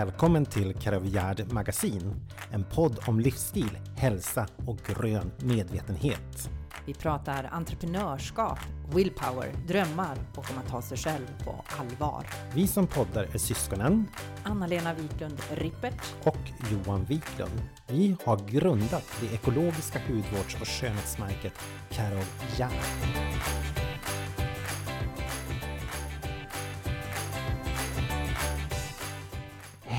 Välkommen till Karavjärd Magasin, en podd om livsstil, hälsa och grön medvetenhet. Vi pratar entreprenörskap, willpower, drömmar och om att ta sig själv på allvar. Vi som poddar är syskonen Anna-Lena Wiklund Rippert och Johan Wiklund. Vi har grundat det ekologiska hudvårds och skönhetsmärket Karol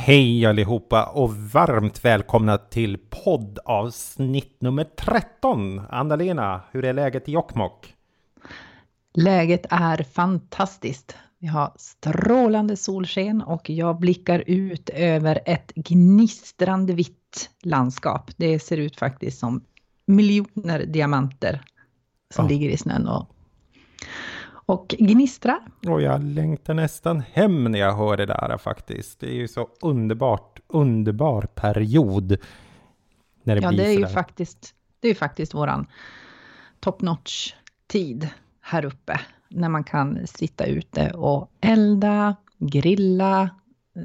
Hej allihopa och varmt välkomna till poddavsnitt nummer 13. Anna-Lena, hur är läget i Jokkmokk? Läget är fantastiskt. Vi har strålande solsken och jag blickar ut över ett gnistrande vitt landskap. Det ser ut faktiskt som miljoner diamanter som Ja. ligger i snön och, och gnistrar. Och jag längtar nästan hem när jag hör det där faktiskt. Det är ju så underbart, underbar period. När det Ja, blir det är ju faktiskt, det är faktiskt våran top notch tid här uppe. När man kan sitta ute och elda, grilla,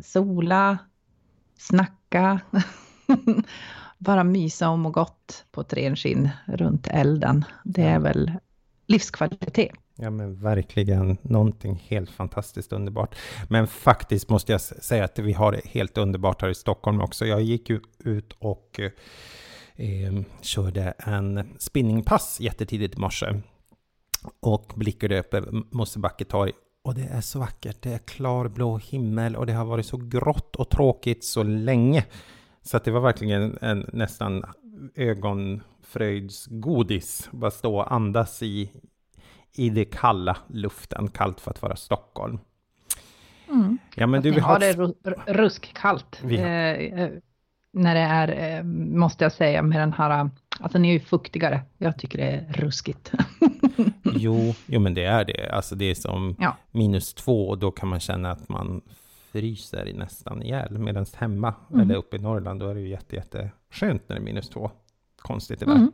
sola, snacka. Bara mysa om och gott på ett renskinn runt elden. Det är väl livskvalitet. Ja men verkligen någonting helt fantastiskt underbart. Men faktiskt måste jag säga att vi har det helt underbart här i Stockholm också. Jag gick ju ut och eh, körde en spinningpass jättetidigt i morse. Och blickade upp över Mosebacke torg. Och det är så vackert. Det är klarblå himmel och det har varit så grått och tråkigt så länge. Så att det var verkligen en nästan ögonfröjdsgodis. Bara stå och andas i, i det kalla luften. Kallt för att vara Stockholm. Ja men du, vi har har... det ru- ru- ruskkallt. Har- Eh, eh, när det är, eh, måste jag säga, med den här, alltså ni är ju fuktigare. Jag tycker det är ruskigt. Jo, jo, men det är det. Alltså det är som Ja. minus två och då kan man känna att man fryser nästan ihjäl. Medan hemma Mm. eller uppe i Norrland då är det ju jätte, jätte skönt när det är minus två. Konstigt det där. Mm.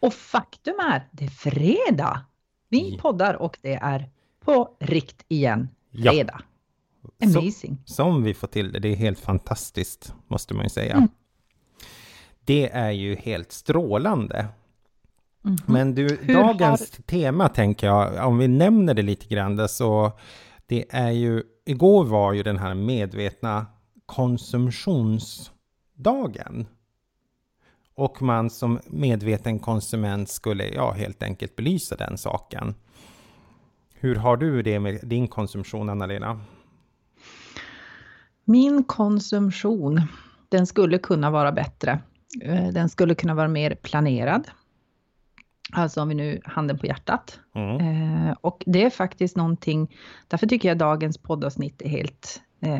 Och faktum är, det är fredag. Vi Ja. poddar och det är på rikt igen. Ja. Fredag. Så- Amazing. Som vi får till det, det är helt fantastiskt, måste man ju säga. Mm. Det är ju helt strålande. Mhm. Men du, Hur dagens tema tänker jag, om vi nämner det lite grann, så det är ju, igår var ju den här medvetna konsumtionsdagen. Och man som medveten konsument skulle, ja, helt enkelt belysa den saken. Hur har du det med din konsumtion, Anna-Lena? Min konsumtion, den skulle kunna vara bättre. Eh, Den skulle kunna vara mer planerad. Alltså om vi nu handen på hjärtat. Mm. Eh, och det är faktiskt någonting, därför tycker jag dagens poddavsnitt är helt eh,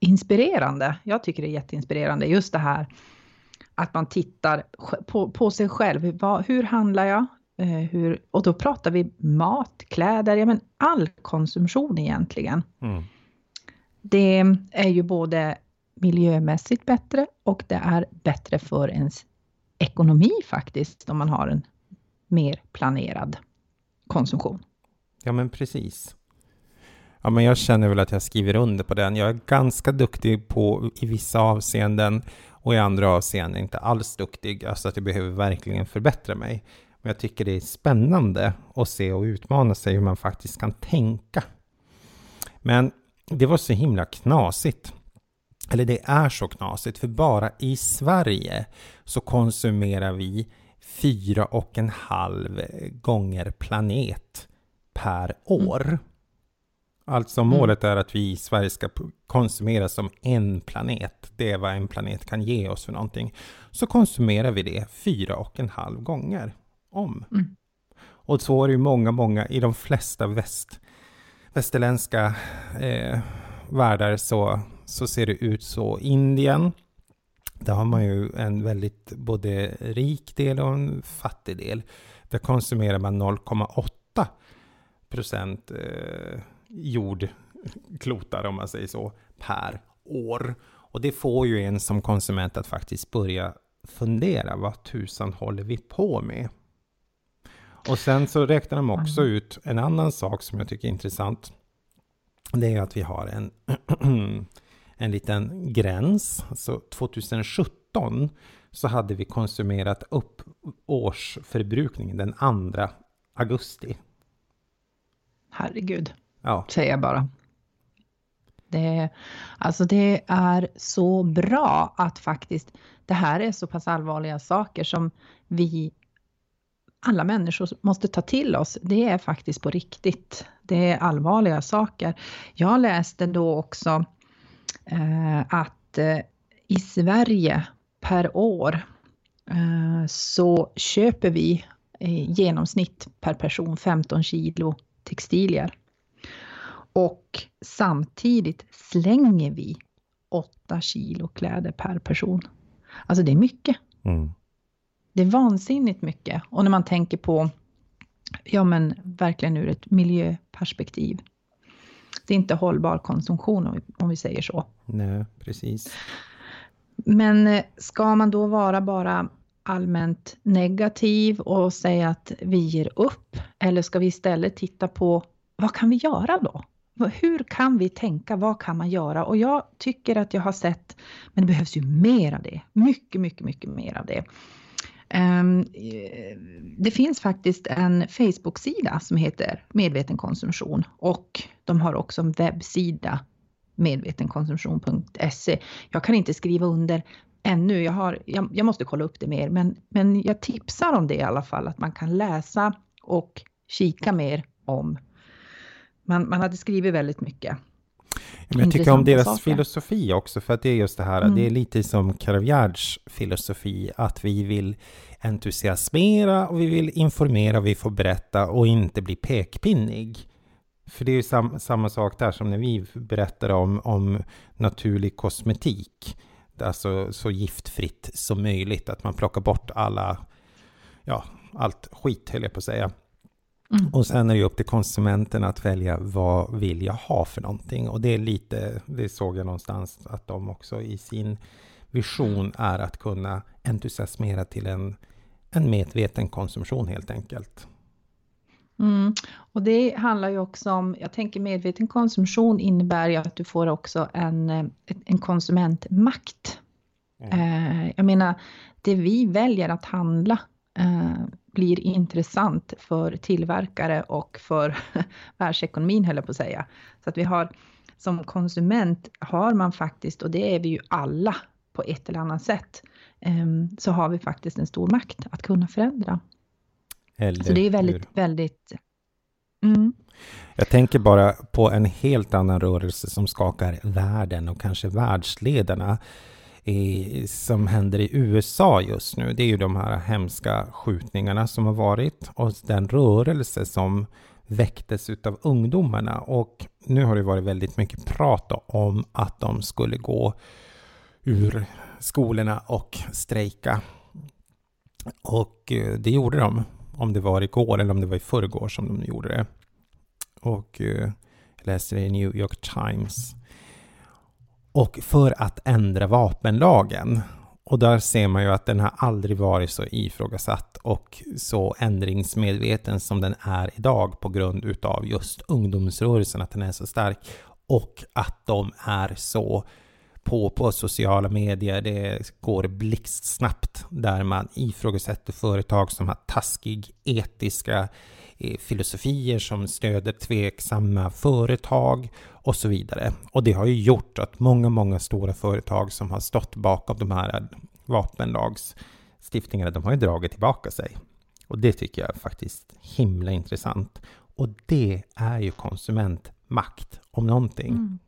jätteinspirerande. Jag tycker det är jätteinspirerande, just det här att man tittar på, på sig själv. Hur, hur handlar jag? Eh, hur, och då pratar vi mat, kläder, ja men all konsumtion egentligen. Mm. Det är ju både miljömässigt bättre och det är bättre för ens ekonomi faktiskt om man har en mer planerad konsumtion. Ja, men precis. Ja, men jag känner väl att jag skriver under på den. Jag är ganska duktig på i vissa avseenden och i andra avseenden inte alls duktig. Alltså att jag behöver verkligen förbättra mig. Men jag tycker det är spännande att se och utmana sig hur man faktiskt kan tänka. Men det var så himla knasigt. Eller det är så knasigt, för bara i Sverige så konsumerar vi fyra och en halv gånger planet per år. Alltså målet är att vi i Sverige ska konsumera som en planet. Det är vad en planet kan ge oss för någonting. Så konsumerar vi det fyra och en halv gånger om. Mm. Och så är det ju många, många i de flesta väst, västerländska eh, världar så, så ser det ut så. Indien, där har man ju en väldigt både rik del och en fattig del. Där konsumerar man 0,8 procent eh, jordklotar om man säger så per år. Och det får ju en som konsument att faktiskt börja fundera vad tusan håller vi på med? Och sen så räknar de också ut en annan sak som jag tycker är intressant. det är att vi har en, en liten gräns. Så 2017 så hade vi konsumerat upp årsförbrukningen den 2 augusti. Herregud, Ja, säger jag bara. Det, alltså det är så bra att faktiskt det här är så pass allvarliga saker som vi alla människor måste ta till oss. Det är faktiskt på riktigt. Det är allvarliga saker. Jag läste då också eh, att eh, i Sverige per år eh, så köper vi i genomsnitt per person 15 kilo textilier. Och samtidigt slänger vi 8 kilo kläder per person. Alltså det är mycket. mm. Det är vansinnigt mycket. Och när man tänker på, ja men verkligen ur ett miljöperspektiv. Det är inte hållbar konsumtion om vi, om vi säger så. Nej, precis. Men eh, ska man då vara bara allmänt negativ och säga att vi ger upp? Eller ska vi istället titta på vad kan vi göra då? Hur kan vi tänka? Vad kan man göra? Och jag tycker att jag har sett, men det behövs ju mer av det. Mycket, mycket, mycket mer av det. Ehm, eh, det finns faktiskt en Facebook-sida som heter Medveten konsumtion och de har också en webbsida medvetenkonsumtion.se. Jag kan inte skriva under ännu, jag, har, jag, jag måste kolla upp det mer, men, men jag tipsar om det i alla fall, att man kan läsa och kika mer om. Man, man hade skrivit väldigt mycket. Men jag tycker om deras saker. filosofi också, för att det är just det här, Mm. det är lite som Caravaggias filosofi, att vi vill entusiasmera och vi vill informera, vi får berätta och inte bli pekpinnig. För det är ju sam, samma sak där som när vi berättar om, om naturlig kosmetik. Alltså så giftfritt som möjligt, att man plockar bort alla, ja, allt skit höll jag på att säga. Mm. Och sen är det upp till konsumenten att välja vad vill jag ha för någonting. Och det är lite, det såg jag någonstans att de också i sin vision är att kunna entusiasmera till en, en medveten konsumtion helt enkelt. Mm. Och det handlar ju också om, jag tänker medveten konsumtion innebär ju att du får också en, eh, en konsumentmakt. Eh, jag menar, det vi väljer att handla eh, blir intressant för tillverkare och för världsekonomin, höll jag på att säga. Så att vi har, som konsument har man faktiskt, och det är vi ju alla på ett eller annat sätt, eh, så har vi faktiskt en stor makt att kunna förändra. Eller Så det är hur? väldigt, väldigt... Mm. Jag tänker bara på en helt annan rörelse som skakar världen och kanske världsledarna i, som händer i USA just nu. Det är ju de här hemska skjutningarna som har varit och den rörelse som väcktes utav ungdomarna. Och nu har det varit väldigt mycket prat om att de skulle gå ur skolorna och strejka. Och eh, det gjorde de. Om det var igår eller om det var i förrgår som de gjorde det. Och eh, jag läste det i New York Times. Och för att ändra vapenlagen. Och där ser man ju att den har aldrig varit så ifrågasatt och så ändringsmedveten som den är idag på grund utav just ungdomsrörelsen, att den är så stark. Och att de är så på, på sociala medier. Det går blixtsnabbt där man ifrågasätter företag som har taskig etiska filosofier som stöder tveksamma företag och så vidare. Och det har ju gjort att många, många stora företag som har stått bakom de här vapenlagsstiftningarna, de har ju dragit tillbaka sig. Och det tycker jag är faktiskt himla intressant. Och det är ju konsumentmakt om någonting. Mm.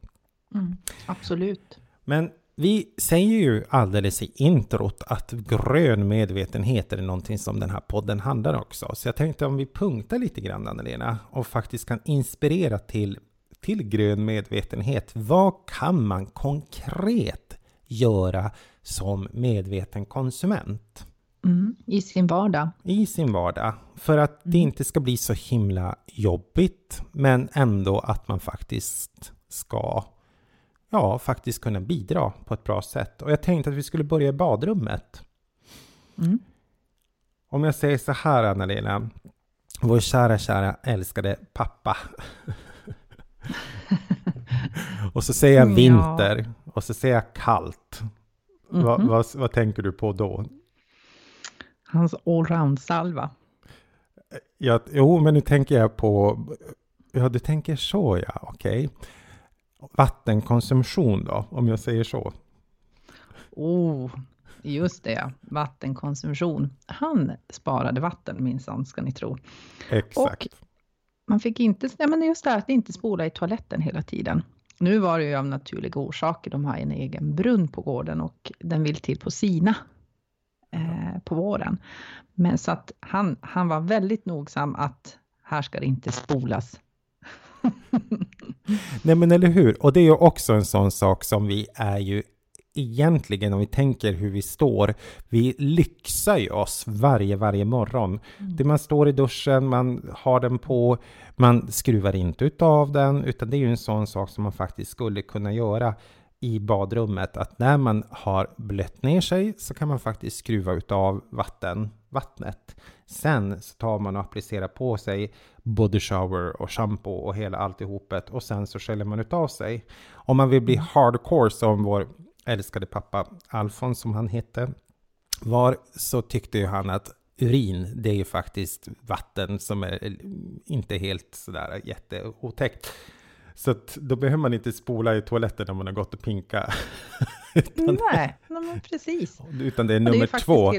Mm. Absolut. Men vi säger ju alldeles i introt att grön medvetenhet är någonting som den här podden handlar också. Så jag tänkte om vi punktar lite grann Anna-Lena och faktiskt kan inspirera till, till grön medvetenhet. Vad kan man konkret göra som medveten konsument? Mm. I sin vardag. i sin vardag. För att det inte ska bli så himla jobbigt, men ändå att man faktiskt ska ja, faktiskt kunna bidra på ett bra sätt. Och jag tänkte att vi skulle börja i badrummet. Mm. Om jag säger så här, Anna-Lena. Vår kära, kära, älskade pappa. Och så säger jag Ja. vinter och så säger jag kallt. Va, Mhm. vad, vad tänker du på då? Hans allround-salva. Ja, jo, men nu tänker jag på... Ja, du tänker så ja, okej. Vattenkonsumtion då, om jag säger så. Oh, just det, vattenkonsumtion. Han sparade vatten minsann, ska ni tro. Exakt. Man fick inte, nej men just det här att inte spola i toaletten hela tiden. Nu var det ju av naturliga orsaker, de har en egen brunn på gården och den vill till på sina eh, på våren. Men så att han, han var väldigt nogsam att här ska det inte spolas. Nej men eller hur, och det är ju också en sån sak som vi är ju egentligen om vi tänker hur vi står, vi lyxar ju oss varje, varje morgon. Det man står i duschen, man har den på, man skruvar inte utav den, utan det är ju en sån sak som man faktiskt skulle kunna göra i badrummet, att när man har blött ner sig så kan man faktiskt skruva utav vatten, vattnet. Sen så tar man och applicerar på sig body shower och shampoo och hela alltihopet och sen så sköljer man utav sig. Om man vill bli hardcore som vår älskade pappa Alfons som han hette var så tyckte ju han att urin, det är ju faktiskt vatten som är inte helt sådär jätteotäckt. Så att då behöver man inte spola i toaletten när man har gått och pinka. utan, Nej, nej precis. utan det är Och det är nummer två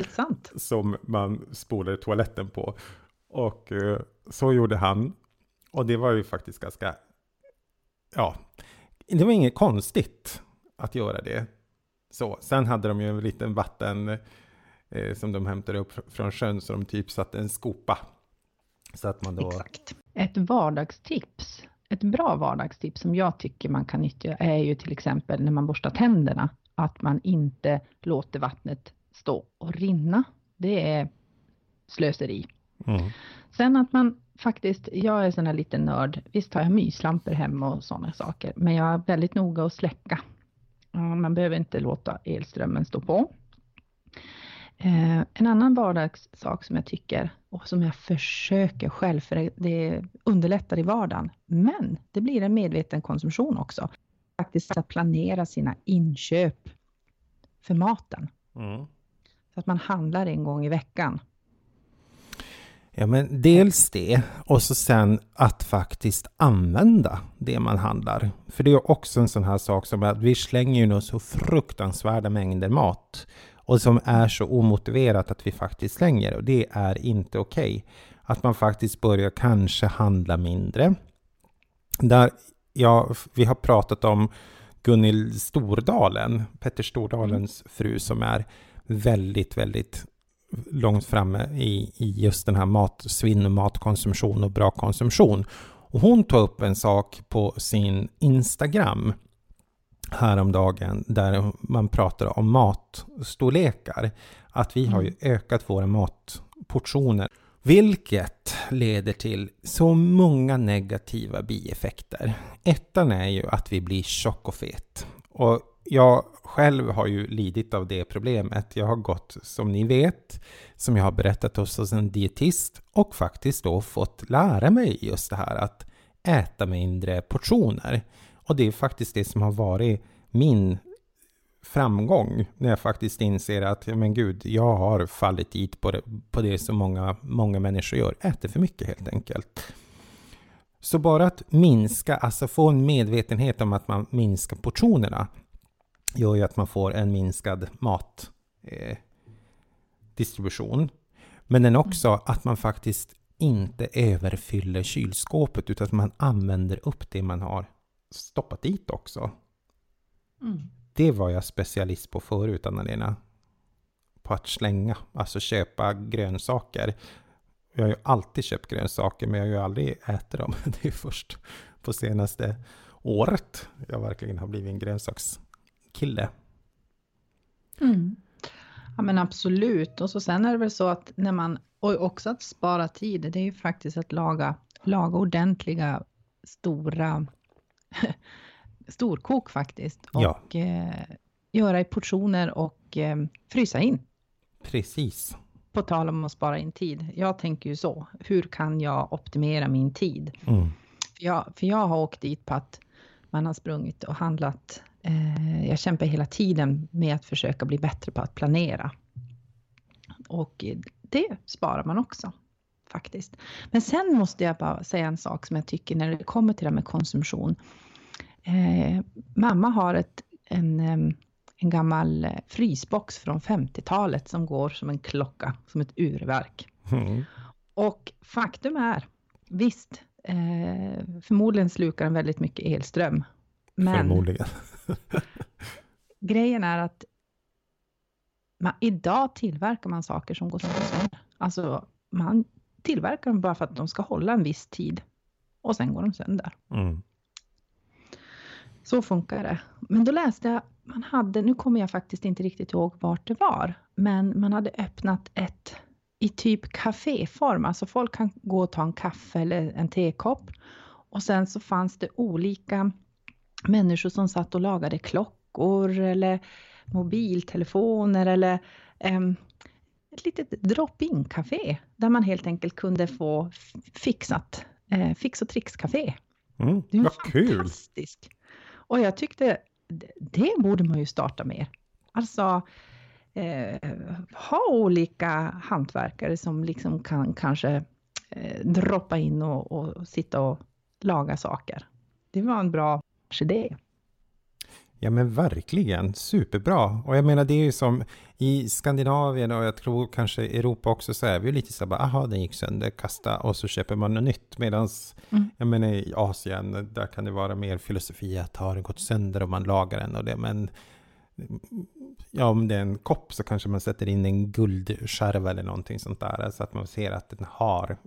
som man spolar i toaletten på. Och eh, så gjorde han. Och det var ju faktiskt ganska, ja, det var inget konstigt att göra det. Så, sen hade de ju en liten vatten eh, som de hämtade upp fr- från sjön, så de typ satte en skopa. Så att man då... Exakt. Ett vardagstips, ett bra vardagstips som jag tycker man kan nyttja är ju till exempel när man borstar tänderna, att man inte låter vattnet stå och rinna. Det är slöseri. Mm. Sen att man faktiskt, jag är sån här liten nörd, visst har jag myslampor hemma och sådana saker, men jag är väldigt noga att släcka. Man behöver inte låta elströmmen stå på. Eh, en annan vardagssak som jag tycker och som jag försöker själv, för det, underlättar i vardagen, men det blir en medveten konsumtion också. Faktiskt att planera sina inköp för maten. Mm. Så att man handlar en gång i veckan. Ja, men dels det och så sen att faktiskt använda det man handlar. För det är också en sån här sak som att vi slänger ju nog så fruktansvärda mängder mat och som är så omotiverat att vi faktiskt slänger och det är inte okej. Att man faktiskt börjar kanske handla mindre. Där, ja, vi har pratat om Gunhild Stordalen, Petter Stordalens fru som är väldigt, väldigt långt framme i, i just den här matsvinn, matkonsumtion och bra konsumtion. Och hon tog upp en sak på sin Instagram häromdagen där man pratar om matstorlekar. Att vi har ju ökat våra matportioner. Vilket leder till så många negativa bieffekter. Ettan är ju att vi blir tjock och fet. Och jag själv har ju lidit av det problemet. Jag har gått, som ni vet, som jag har berättat hos hos en dietist och faktiskt då fått lära mig just det här att äta mindre portioner. Och det är faktiskt det som har varit min framgång när jag faktiskt inser att, men gud, jag har fallit dit på det, på det som många, många människor gör, äter för mycket helt enkelt. Så bara att minska, alltså få en medvetenhet om att man minskar portionerna, gör ju att man får en minskad mat eh. Men den också att man faktiskt inte överfyller kylskåpet utan att man använder upp det man har stoppat dit också. Det var jag specialist på förut, Anna-Lena. På att slänga, alltså köpa grönsaker. Jag har ju alltid köpt grönsaker, men jag har ju aldrig ätit dem. Det är först på senaste året jag verkligen har blivit en grönsakskille. Mm. Ja men absolut. Och så sen är det väl så att när man, och också att spara tid, det är ju faktiskt att laga, laga ordentliga stora storkok faktiskt. Ja. Och eh, göra i portioner och eh, frysa in. Precis. På tal om att spara in tid. Jag tänker ju så. Hur kan jag optimera min tid? Mm. För jag, för jag har åkt dit på att man har sprungit och handlat. Eh, jag kämpar hela tiden med att försöka bli bättre på att planera. Och det sparar man också faktiskt. Men sen måste jag bara säga en sak som jag tycker när det kommer till det här med konsumtion. Eh, mamma har ett, en, en gammal frysbox från 50-talet som går som en klocka, som ett urverk. Mm. Och faktum är, visst, eh, förmodligen slukar den väldigt mycket elström. Men förmodligen. grejen är att man, idag tillverkar man saker som går sönder. Alltså, man tillverkar dem bara för att de ska hålla en viss tid. Och sen går de sönder. Mm. Så funkar det. Men då läste jag, man hade, nu kommer jag faktiskt inte riktigt ihåg vart det var, men man hade öppnat ett i typ kaféform, alltså folk kan gå och ta en kaffe eller en tekopp. Och sen så fanns det olika människor som satt och lagade klockor eller mobiltelefoner eller um, ett litet drop-in café där man helt enkelt kunde få fixat, eh, fix och trix-café. Mm, det var fantastiskt. Kul. Och jag tyckte det borde man ju starta med. Alltså eh, ha olika hantverkare som liksom kan kanske eh, droppa in och, och sitta och laga saker. Det var en bra idé. Ja men verkligen, superbra. Och jag menar det är ju som i Skandinavien och jag tror kanske Europa också så är vi lite så bara, aha den gick sönder, kasta och så köper man något nytt. Medan mm. jag menar i Asien, där kan det vara mer filosofi att har den gått sönder och man lagar den och det. Men ja, om det är en kopp så kanske man sätter in en guldskärva eller någonting sånt där. Så att man ser att den har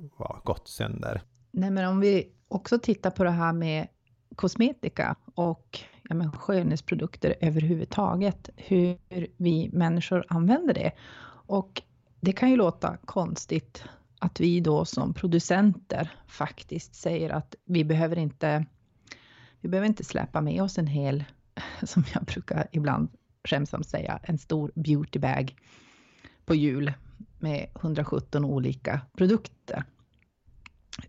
gått sönder. Nej men om vi också tittar på det här med kosmetika och ja, men skönhetsprodukter överhuvudtaget, hur vi människor använder det. Och det kan ju låta konstigt att vi då som producenter faktiskt säger att vi behöver inte, vi behöver inte släpa med oss en hel, som jag brukar ibland skämtsamt säga, en stor beautybag på jul med 117 olika produkter.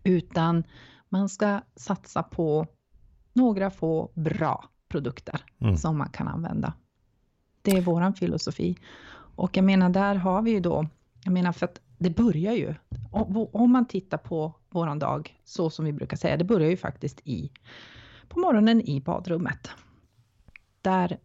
Utan man ska satsa på några få bra produkter mm. som man kan använda. Det är våran filosofi. Och jag menar, där har vi ju då, jag menar för att det börjar ju, om man tittar på våran dag, så som vi brukar säga, det börjar ju faktiskt i, på morgonen i badrummet. Där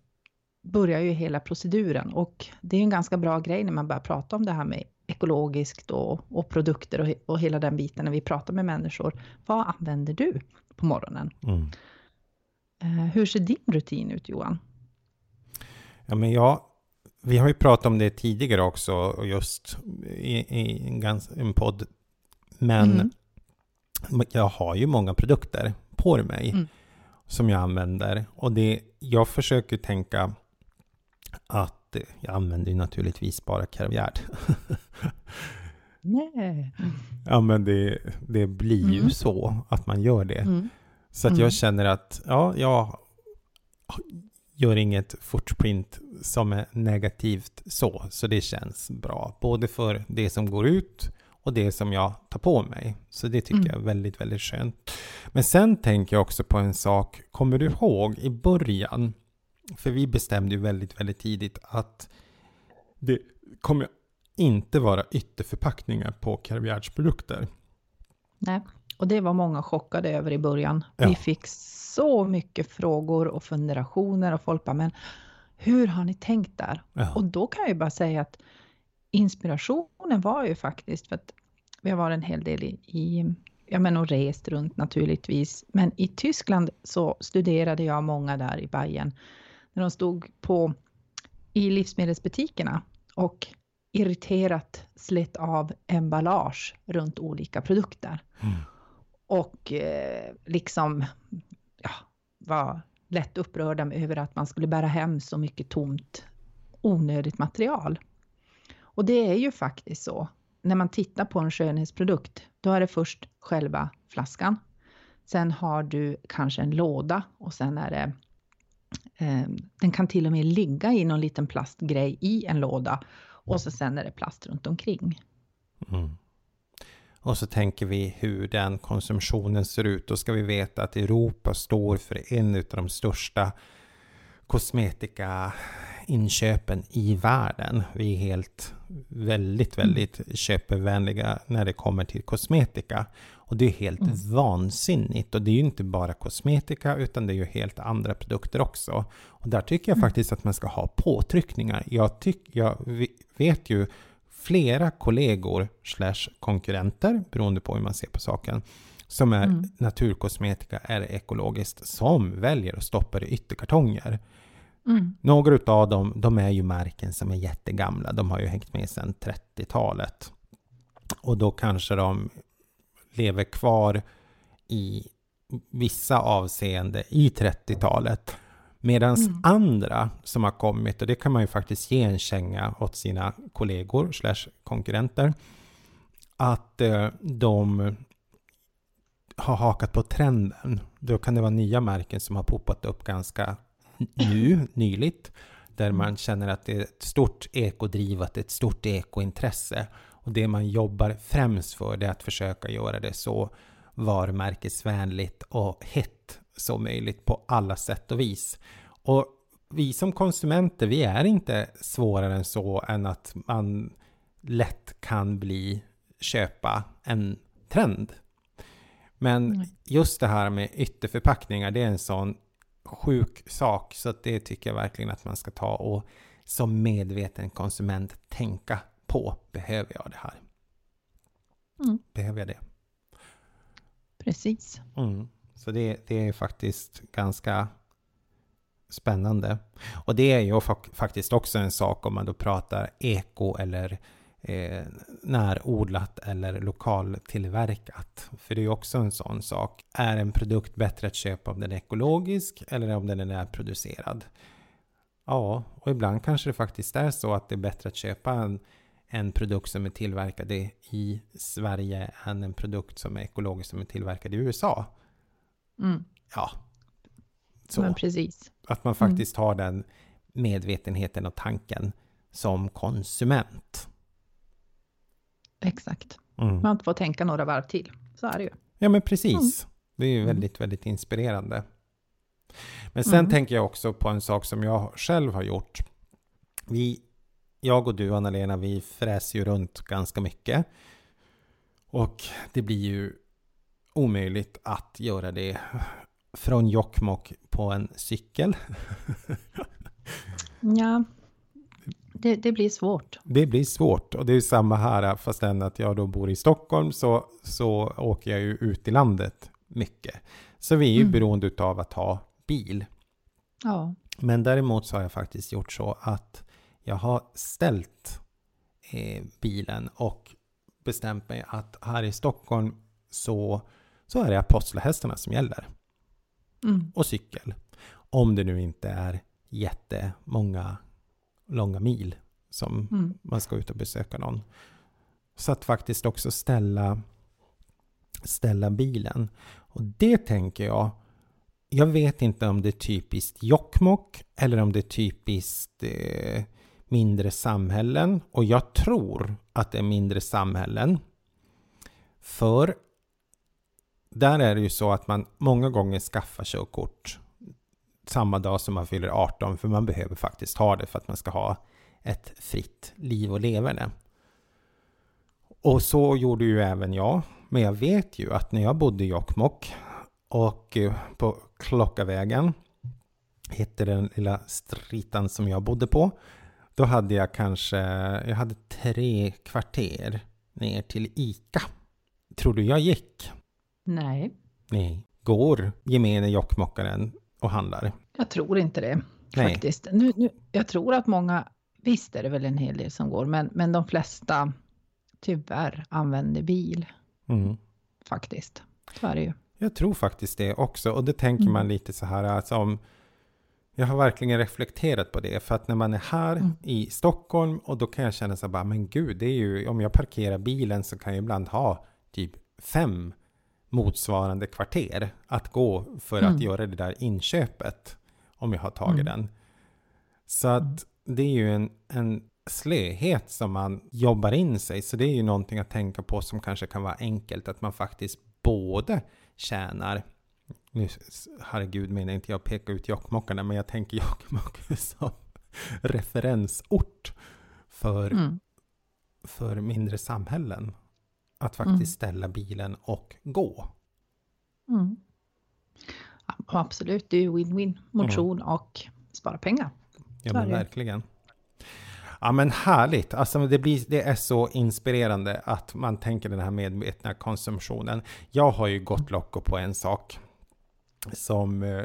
börjar ju hela proceduren och det är en ganska bra grej när man börjar prata om det här med ekologiskt och, och produkter och, och hela den biten när vi pratar med människor. Vad använder du på morgonen? Mm. Eh, hur ser din rutin ut Johan? Ja, men jag, vi har ju pratat om det tidigare också, just i, i en, en podd. Men mm. jag har ju många produkter på mig mm. som jag använder. Och det, jag försöker tänka att jag använder ju naturligtvis bara Caviard. Nej. Ja, men det, det blir mm. ju så att man gör det. Så att mm. jag känner att, ja, jag gör inget footprint som är negativt så, så det känns bra. Både för det som går ut och det som jag tar på mig. Så det tycker mm. jag är väldigt, väldigt skönt. Men sen tänker jag också på en sak. Kommer du ihåg i början? För vi bestämde ju väldigt, väldigt tidigt att det kommer inte vara ytterförpackningar på Caviards produkter. Nej. Och det var många chockade över i början. Ja. Vi fick så mycket frågor och funderationer och folk bara, men hur har ni tänkt där? Ja. Och då kan jag ju bara säga att inspirationen var ju faktiskt, för att vi har varit en hel del i, i ja men och rest runt naturligtvis, men i Tyskland så studerade jag många där i Bayern, när de stod på i livsmedelsbutikerna och irriterat slet av emballage runt olika produkter. Mm och eh, liksom ja, var lätt upprörda över att man skulle bära hem så mycket tomt onödigt material. Och det är ju faktiskt så. När man tittar på en skönhetsprodukt, då är det först själva flaskan. Sen har du kanske en låda och sen är det eh, den kan till och med ligga i någon liten plastgrej i en låda och så sen är det plast runt omkring. Mm och så tänker vi hur den konsumtionen ser ut. Då ska vi veta att Europa står för en av de största kosmetikainköpen i världen. Vi är helt väldigt, mm. väldigt köpvänliga när det kommer till kosmetika. Och det är helt mm. vansinnigt. Och det är ju inte bara kosmetika utan det är ju helt andra produkter också. Och där tycker jag mm. faktiskt att man ska ha påtryckningar. Jag, tyck, jag vet ju flera kollegor slash konkurrenter, beroende på hur man ser på saken, som är mm. naturkosmetika eller ekologiskt, som väljer att stoppa det i ytterkartonger. Mm. Några av dem, de är ju märken som är jättegamla. De har ju hängt med sedan 30-talet. Och då kanske de lever kvar i vissa avseende i 30-talet. Medan mm. andra som har kommit, och det kan man ju faktiskt ge en känga åt sina kollegor slash konkurrenter, att eh, de har hakat på trenden. Då kan det vara nya märken som har poppat upp ganska nu, nyligt, där man känner att det är ett stort ekodriv, att det är ett stort ekointresse. Och det man jobbar främst för det är att försöka göra det så varumärkesvänligt och hett som möjligt på alla sätt och vis. Och vi som konsumenter, vi är inte svårare än så än att man lätt kan bli köpa en trend. Men just det här med ytterförpackningar, det är en sån sjuk sak så att det tycker jag verkligen att man ska ta och som medveten konsument tänka på. Behöver jag det här? Mm. Behöver jag det? Precis. Mm. Så det, det är faktiskt ganska spännande. Och det är ju faktiskt också en sak om man då pratar eko eller eh, närodlat eller lokaltillverkat. För det är ju också en sån sak. Är en produkt bättre att köpa om den är ekologisk eller om den är närproducerad? Ja, och ibland kanske det faktiskt är så att det är bättre att köpa en, en produkt som är tillverkad i Sverige än en produkt som är ekologisk som är tillverkad i USA. Mm. Ja. Så. Men precis. Att man faktiskt mm. har den medvetenheten och tanken som konsument. Exakt. Mm. Man får tänka några varv till. Så är det ju. Ja, men precis. Mm. Det är ju mm. väldigt, väldigt inspirerande. Men sen mm. tänker jag också på en sak som jag själv har gjort. Vi, jag och du Anna-Lena, vi fräser ju runt ganska mycket. Och det blir ju omöjligt att göra det från Jokkmokk på en cykel. ja, det, det, blir svårt. Det blir svårt och det är samma här fast än att jag då bor i Stockholm så, så åker jag ju ut i landet mycket. Så vi är ju mm. beroende av att ha bil. Ja. Men däremot så har jag faktiskt gjort så att jag har ställt eh, bilen och bestämt mig att här i Stockholm så, så är det apostlahästarna som gäller. Mm. Och cykel. Om det nu inte är jättemånga långa mil som mm. man ska ut och besöka någon. Så att faktiskt också ställa, ställa bilen. Och det tänker jag, jag vet inte om det är typiskt Jokkmokk eller om det är typiskt eh, mindre samhällen. Och jag tror att det är mindre samhällen. För där är det ju så att man många gånger skaffar körkort samma dag som man fyller 18, för man behöver faktiskt ha det för att man ska ha ett fritt liv och leverne. Och så gjorde ju även jag. Men jag vet ju att när jag bodde i Jokkmokk och eh, på Klockavägen, hette den lilla stritan som jag bodde på, då hade jag kanske, jag hade tre kvarter ner till ICA. Tror du jag gick? Nej. Nej. Går gemene jokkmockaren och handlar? Jag tror inte det Nej. faktiskt. Nu, nu, jag tror att många, visst är det väl en hel del som går, men, men de flesta tyvärr använder bil. Mm. Faktiskt. Så är det ju. Jag tror faktiskt det också. Och det tänker mm. man lite så här, alltså om, jag har verkligen reflekterat på det, för att när man är här mm. i Stockholm och då kan jag känna så här, men gud, det är ju, om jag parkerar bilen så kan jag ibland ha typ fem motsvarande kvarter att gå för mm. att göra det där inköpet om jag har tagit mm. den. Så att det är ju en, en slöhet som man jobbar in sig. Så det är ju någonting att tänka på som kanske kan vara enkelt, att man faktiskt både tjänar nu, herregud menar inte jag peka ut Jokkmokkarna, men jag tänker Jokkmokk som referensort för, mm. för mindre samhällen. Att faktiskt mm. ställa bilen och gå. Mm. absolut, det är ju win-win. Motion mm. och spara pengar. Ja, men verkligen. Ja men härligt, alltså det, blir, det är så inspirerande att man tänker den här medvetna konsumtionen. Jag har ju gått locko på en sak som, eh,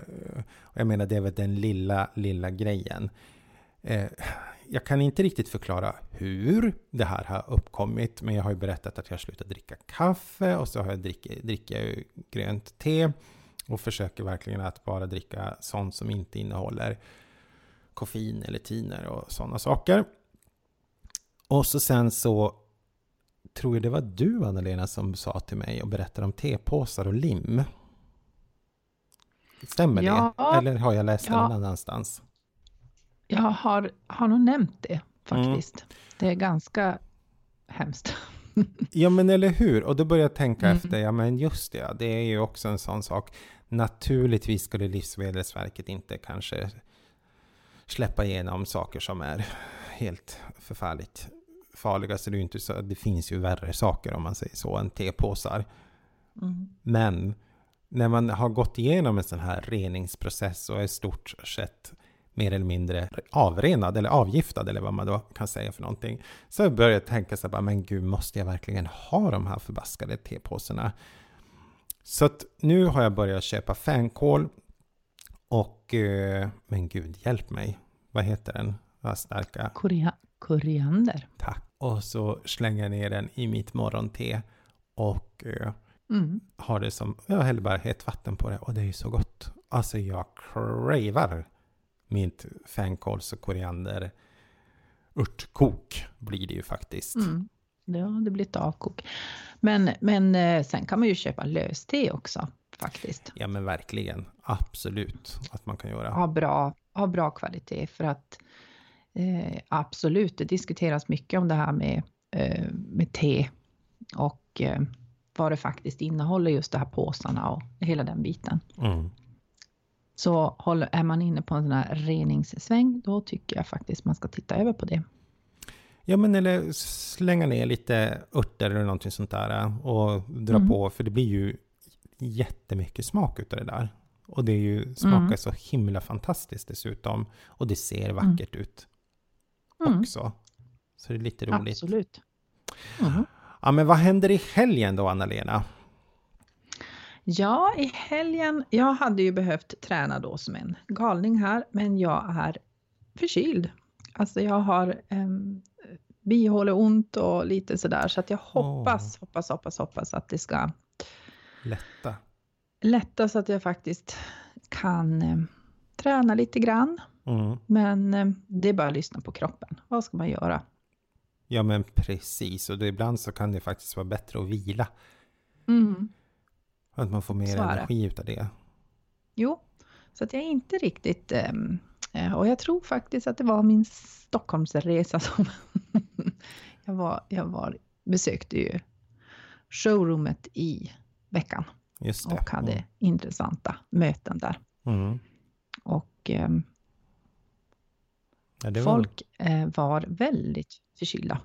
jag menar det är väl den lilla, lilla grejen. Jag kan inte riktigt förklara hur det här har uppkommit, men jag har ju berättat att jag har slutat dricka kaffe och så har jag dricker, dricker grönt te och försöker verkligen att bara dricka sånt som inte innehåller koffein eller tiner och sådana saker. Och så sen så tror jag det var du Anna-Lena som sa till mig och berättade om tepåsar och lim. Stämmer ja, det? Eller har jag läst det någon annanstans? Jag har, har nog nämnt det faktiskt. Mm. Det är ganska hemskt. ja men eller hur, och då börjar jag tänka mm. efter, ja men just det, det är ju också en sån sak. Naturligtvis skulle Livsmedelsverket inte kanske släppa igenom saker som är helt förfärligt farliga. Så det, är inte så, det finns ju värre saker om man säger så än tepåsar. Mm. Men när man har gått igenom en sån här reningsprocess och är stort sett mer eller mindre avrenad eller avgiftad eller vad man då kan säga för någonting. Så jag började tänka så här, men gud, måste jag verkligen ha de här förbaskade tepåsarna? Så att nu har jag börjat köpa fänkål och, eh, men gud hjälp mig, vad heter den? Vad starka? Korea koriander. Tack. Och så slänger jag ner den i mitt morgonte och eh, mm. har det som, jag häller bara hett vatten på det och det är ju så gott. Alltså jag cravar mitt fänkåls och koriander örtkok blir det ju faktiskt. Mm. Ja, det blir ett avkok. Men, men eh, sen kan man ju köpa löste också faktiskt. Ja, men verkligen. Absolut att man kan göra. Ha bra, ha bra kvalitet för att eh, absolut, det diskuteras mycket om det här med, eh, med te och eh, vad det faktiskt innehåller, just de här påsarna och hela den biten. Mm. Så håller, är man inne på en sån här reningssväng, då tycker jag faktiskt man ska titta över på det. Ja, men eller slänga ner lite örter eller någonting sånt där och dra mm. på, för det blir ju jättemycket smak utav det där. Och det är ju, smakar mm. så himla fantastiskt dessutom. Och det ser mm. vackert mm. ut också. Så det är lite roligt. Absolut. Ja, men vad händer i helgen då, Anna-Lena? Ja, i helgen, jag hade ju behövt träna då som en galning här, men jag är förkyld. Alltså jag har um, bihåleont och lite sådär, så att jag hoppas, oh. hoppas, hoppas, hoppas att det ska lätta. Lätta så att jag faktiskt kan um, träna lite grann. Mm. Men um, det är bara att lyssna på kroppen. Vad ska man göra? Ja, men precis. Och det, ibland så kan det faktiskt vara bättre att vila. Mm. Att man får mer energi utav det. Jo, så att jag är inte riktigt... Um, och jag tror faktiskt att det var min Stockholmsresa som... jag, var, jag var, besökte ju showroomet i veckan. Just det. Och hade mm. intressanta möten där. Mm. Och um, ja, var... folk uh, var väldigt förkylda.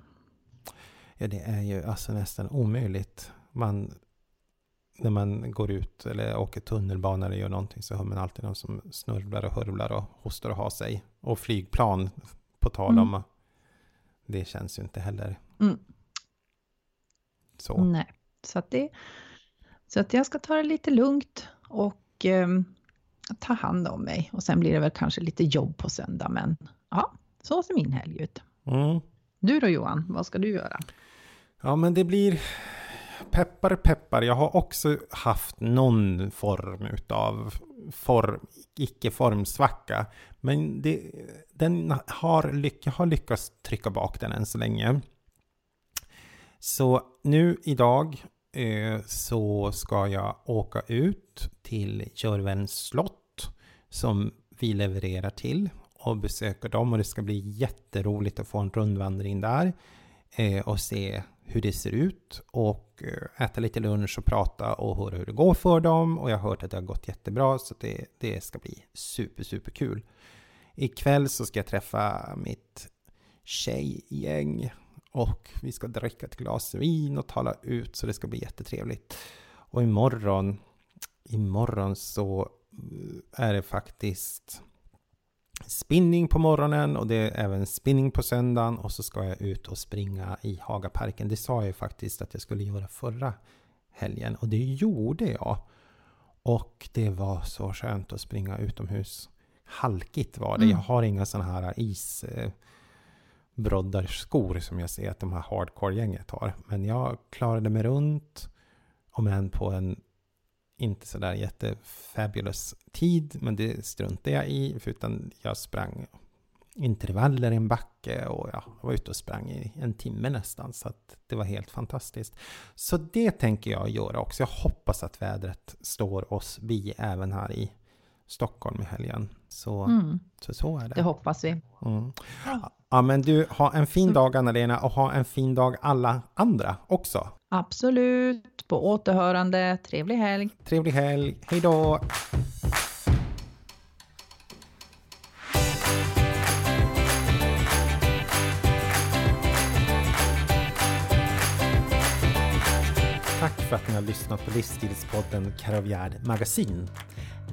Ja, det är ju alltså nästan omöjligt. Man när man går ut eller åker tunnelbana eller gör någonting så hör man alltid någon som snurvlar och hurvlar och hostar och har sig. Och flygplan, på tal om, mm. det känns ju inte heller mm. så. Nej, så att, det, så att jag ska ta det lite lugnt och eh, ta hand om mig. Och sen blir det väl kanske lite jobb på söndag, men ja, så ser min helg ut. Mm. Du då Johan, vad ska du göra? Ja, men det blir peppar peppar, jag har också haft någon form utav form, icke-formsvacka. Men det, den har, lyck, jag har lyckats trycka bak den än så länge. Så nu idag eh, så ska jag åka ut till Jörvens slott som vi levererar till och besöka dem och det ska bli jätteroligt att få en rundvandring där eh, och se hur det ser ut och eh, äta lite lunch och prata och höra hur det går för dem och jag har hört att det har gått jättebra så det, det ska bli super super kul. Ikväll så ska jag träffa mitt tjejgäng och vi ska dricka ett glas vin och tala ut så det ska bli jättetrevligt. Och imorgon, imorgon så eh, är det faktiskt spinning på morgonen och det är även spinning på söndagen och så ska jag ut och springa i Hagaparken. Det sa jag faktiskt att jag skulle göra förra helgen och det gjorde jag. Och det var så skönt att springa utomhus. Halkigt var det. Mm. Jag har inga sådana här isbroddarskor som jag ser att de här hardcore-gänget har. Men jag klarade mig runt, om än på en inte sådär jättefabulous tid, men det struntade jag i, utan jag sprang intervaller i en backe och jag var ute och sprang i en timme nästan, så att det var helt fantastiskt. Så det tänker jag göra också. Jag hoppas att vädret står oss bi även här i Stockholm i helgen. Så, mm. så, så är det. Det hoppas vi. Mm. Ja, men du, ha en fin dag Anna-Lena och ha en fin dag alla andra också. Absolut. På återhörande. Trevlig helg. Trevlig helg. Hej då. Tack för att ni har lyssnat på Livsstilspodden Karavjärd Magasin.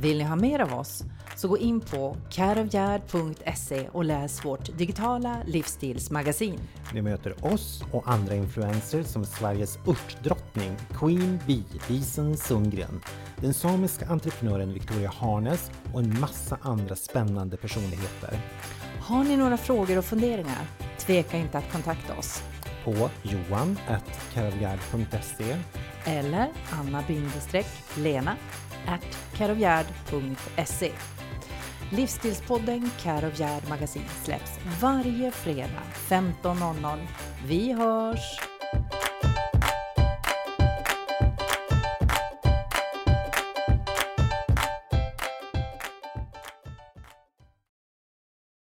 Vill ni ha mer av oss? Så gå in på careofgärd.se och läs vårt digitala livsstilsmagasin. Ni möter oss och andra influencers som Sveriges örtdrottning Queen Bee Lisen Sundgren, den samiska entreprenören Victoria Harnes och en massa andra spännande personligheter. Har ni några frågor och funderingar? Tveka inte att kontakta oss. På johan.careofgärd.se eller anna-lena carovgärd.se. Livsstilspodden Care of Magasin släpps varje fredag 15.00. Vi hörs!